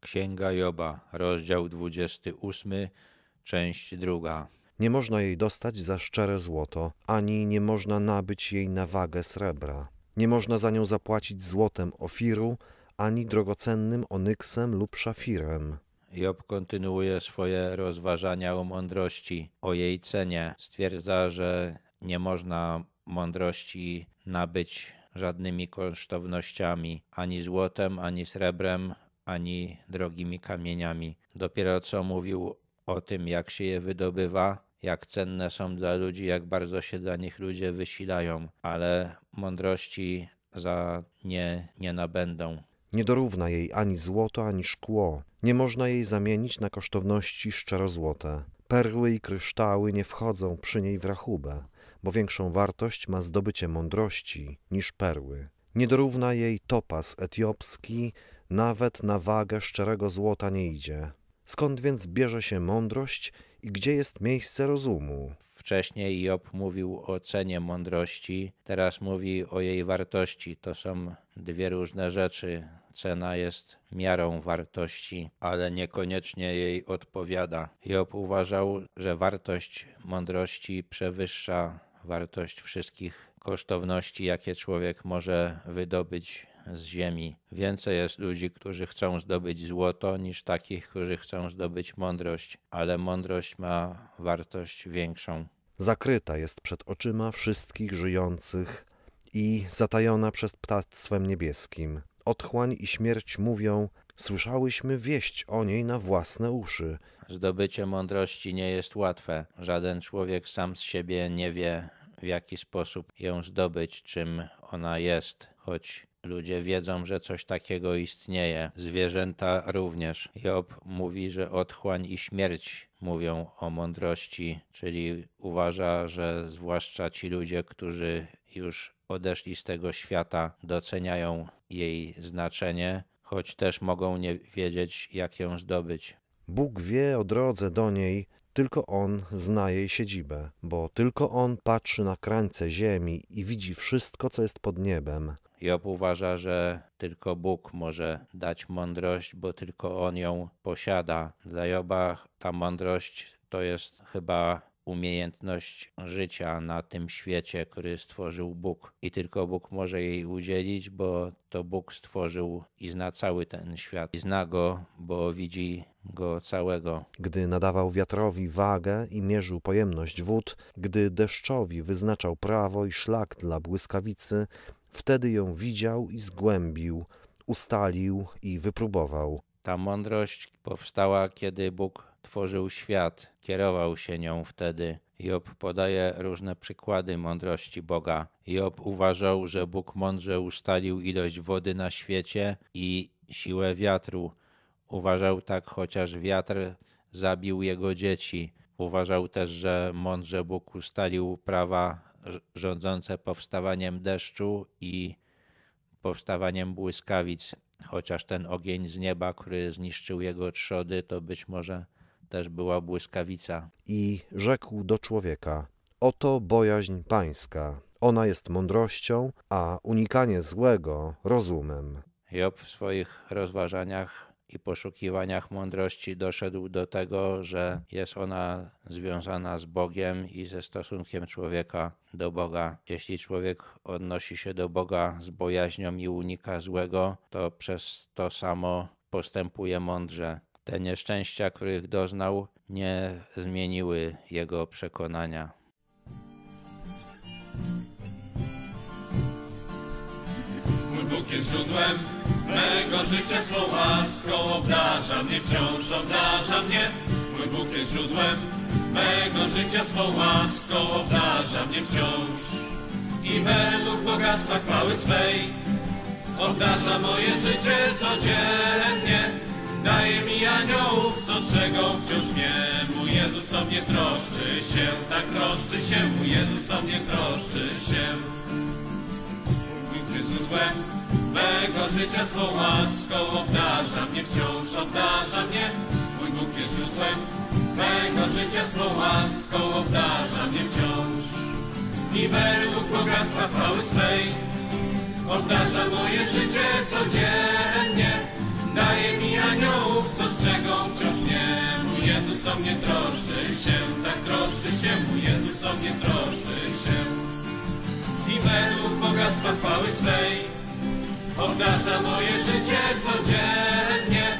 Księga Joba, rozdział 28, część druga. Nie można jej dostać za szczere złoto, ani nie można nabyć jej na wagę srebra. Nie można za nią zapłacić złotem ofiru, ani drogocennym onyksem lub szafirem. Job kontynuuje swoje rozważania o mądrości, o jej cenie. Stwierdza, że nie można mądrości nabyć żadnymi kosztownościami, ani złotem, ani srebrem, ani drogimi kamieniami. Dopiero co mówił o tym, jak się je wydobywa, jak cenne są dla ludzi, jak bardzo się dla nich ludzie wysilają, ale mądrości za nie nie nabędą. Nie dorówna jej ani złoto, ani szkło. Nie można jej zamienić na kosztowności szczerozłote. Perły i kryształy nie wchodzą przy niej w rachubę, bo większą wartość ma zdobycie mądrości niż perły. Nie dorówna jej topas etiopski, nawet na wagę szczerego złota nie idzie. Skąd więc bierze się mądrość i gdzie jest miejsce rozumu? Wcześniej Job mówił o cenie mądrości, teraz mówi o jej wartości. To są dwie różne rzeczy. Cena jest miarą wartości, ale niekoniecznie jej odpowiada. Job uważał, że wartość mądrości przewyższa wartość wszystkich kosztowności, jakie człowiek może wydobyć z ziemi. Więcej jest ludzi, którzy chcą zdobyć złoto, niż takich, którzy chcą zdobyć mądrość, ale mądrość ma wartość większą. Zakryta jest przed oczyma wszystkich żyjących i zatajona przed ptactwem niebieskim. Otchłań i śmierć mówią, słyszałyśmy wieść o niej na własne uszy. Zdobycie mądrości nie jest łatwe. Żaden człowiek sam z siebie nie wie, w jaki sposób ją zdobyć, czym ona jest, choć ludzie wiedzą, że coś takiego istnieje. Zwierzęta również. Job mówi, że otchłań i śmierć mówią o mądrości, czyli uważa, że zwłaszcza ci ludzie, którzy już odeszli z tego świata, doceniają jej znaczenie, choć też mogą nie wiedzieć, jak ją zdobyć. Bóg wie o drodze do niej, tylko On zna jej siedzibę, bo tylko On patrzy na krańce ziemi i widzi wszystko, co jest pod niebem. Job uważa, że tylko Bóg może dać mądrość, bo tylko On ją posiada. Dla Joba ta mądrość to jest chyba umiejętność życia na tym świecie, który stworzył Bóg. I tylko Bóg może jej udzielić, bo to Bóg stworzył i zna cały ten świat. I zna go, bo widzi go całego. Gdy nadawał wiatrowi wagę i mierzył pojemność wód, gdy deszczowi wyznaczał prawo i szlak dla błyskawicy, wtedy ją widział i zgłębił, ustalił i wypróbował. Ta mądrość powstała, kiedy Bóg tworzył świat, kierował się nią wtedy. Job podaje różne przykłady mądrości Boga. Job uważał, że Bóg mądrze ustalił ilość wody na świecie i siłę wiatru. Uważał tak, chociaż wiatr zabił jego dzieci. Uważał też, że mądrze Bóg ustalił prawa rządzące powstawaniem deszczu i powstawaniem błyskawic. Chociaż ten ogień z nieba, który zniszczył jego trzody, to być może też była błyskawica. I rzekł do człowieka: Oto bojaźń pańska. Ona jest mądrością, a unikanie złego rozumem. Job w swoich rozważaniach i poszukiwaniach mądrości doszedł do tego, że jest ona związana z Bogiem i ze stosunkiem człowieka do Boga. Jeśli człowiek odnosi się do Boga z bojaźnią i unika złego, to przez to samo postępuje mądrze. Te nieszczęścia, których doznał, nie zmieniły jego przekonania. Mój jest źródłem mego życia, swą łaską obdarza mnie, wciąż obdarza mnie. Mój Bóg jest źródłem mego życia, swą łaską obdarza mnie wciąż. I według bogactwa chwały swej obdarza moje życie codziennie. Daje mi aniołów, co strzegą wciąż mnie. Mój Jezus o mnie troszczy się, tak troszczy się. Mój Jezus o mnie troszczy się. Bóg jest życia swą łaską obdarza mnie wciąż, obdarza mnie, mój Bóg jest źródłem mego życia swą łaską obdarza mnie wciąż. I według bogactwa chwały swej obdarza moje życie codziennie, daje mi aniołów, co strzegą wciąż nie Mój Jezus o mnie troszczy się, tak troszczy się, mój Jezus o mnie troszczy się. I według bogactwa chwały swej obdarza moje życie codziennie.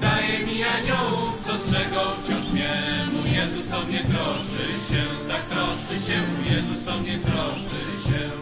Daje mi aniołów, co z czego wciąż mnie. Mój Jezus o mnie troszczy się, tak troszczy się, Jezus o mnie troszczy się.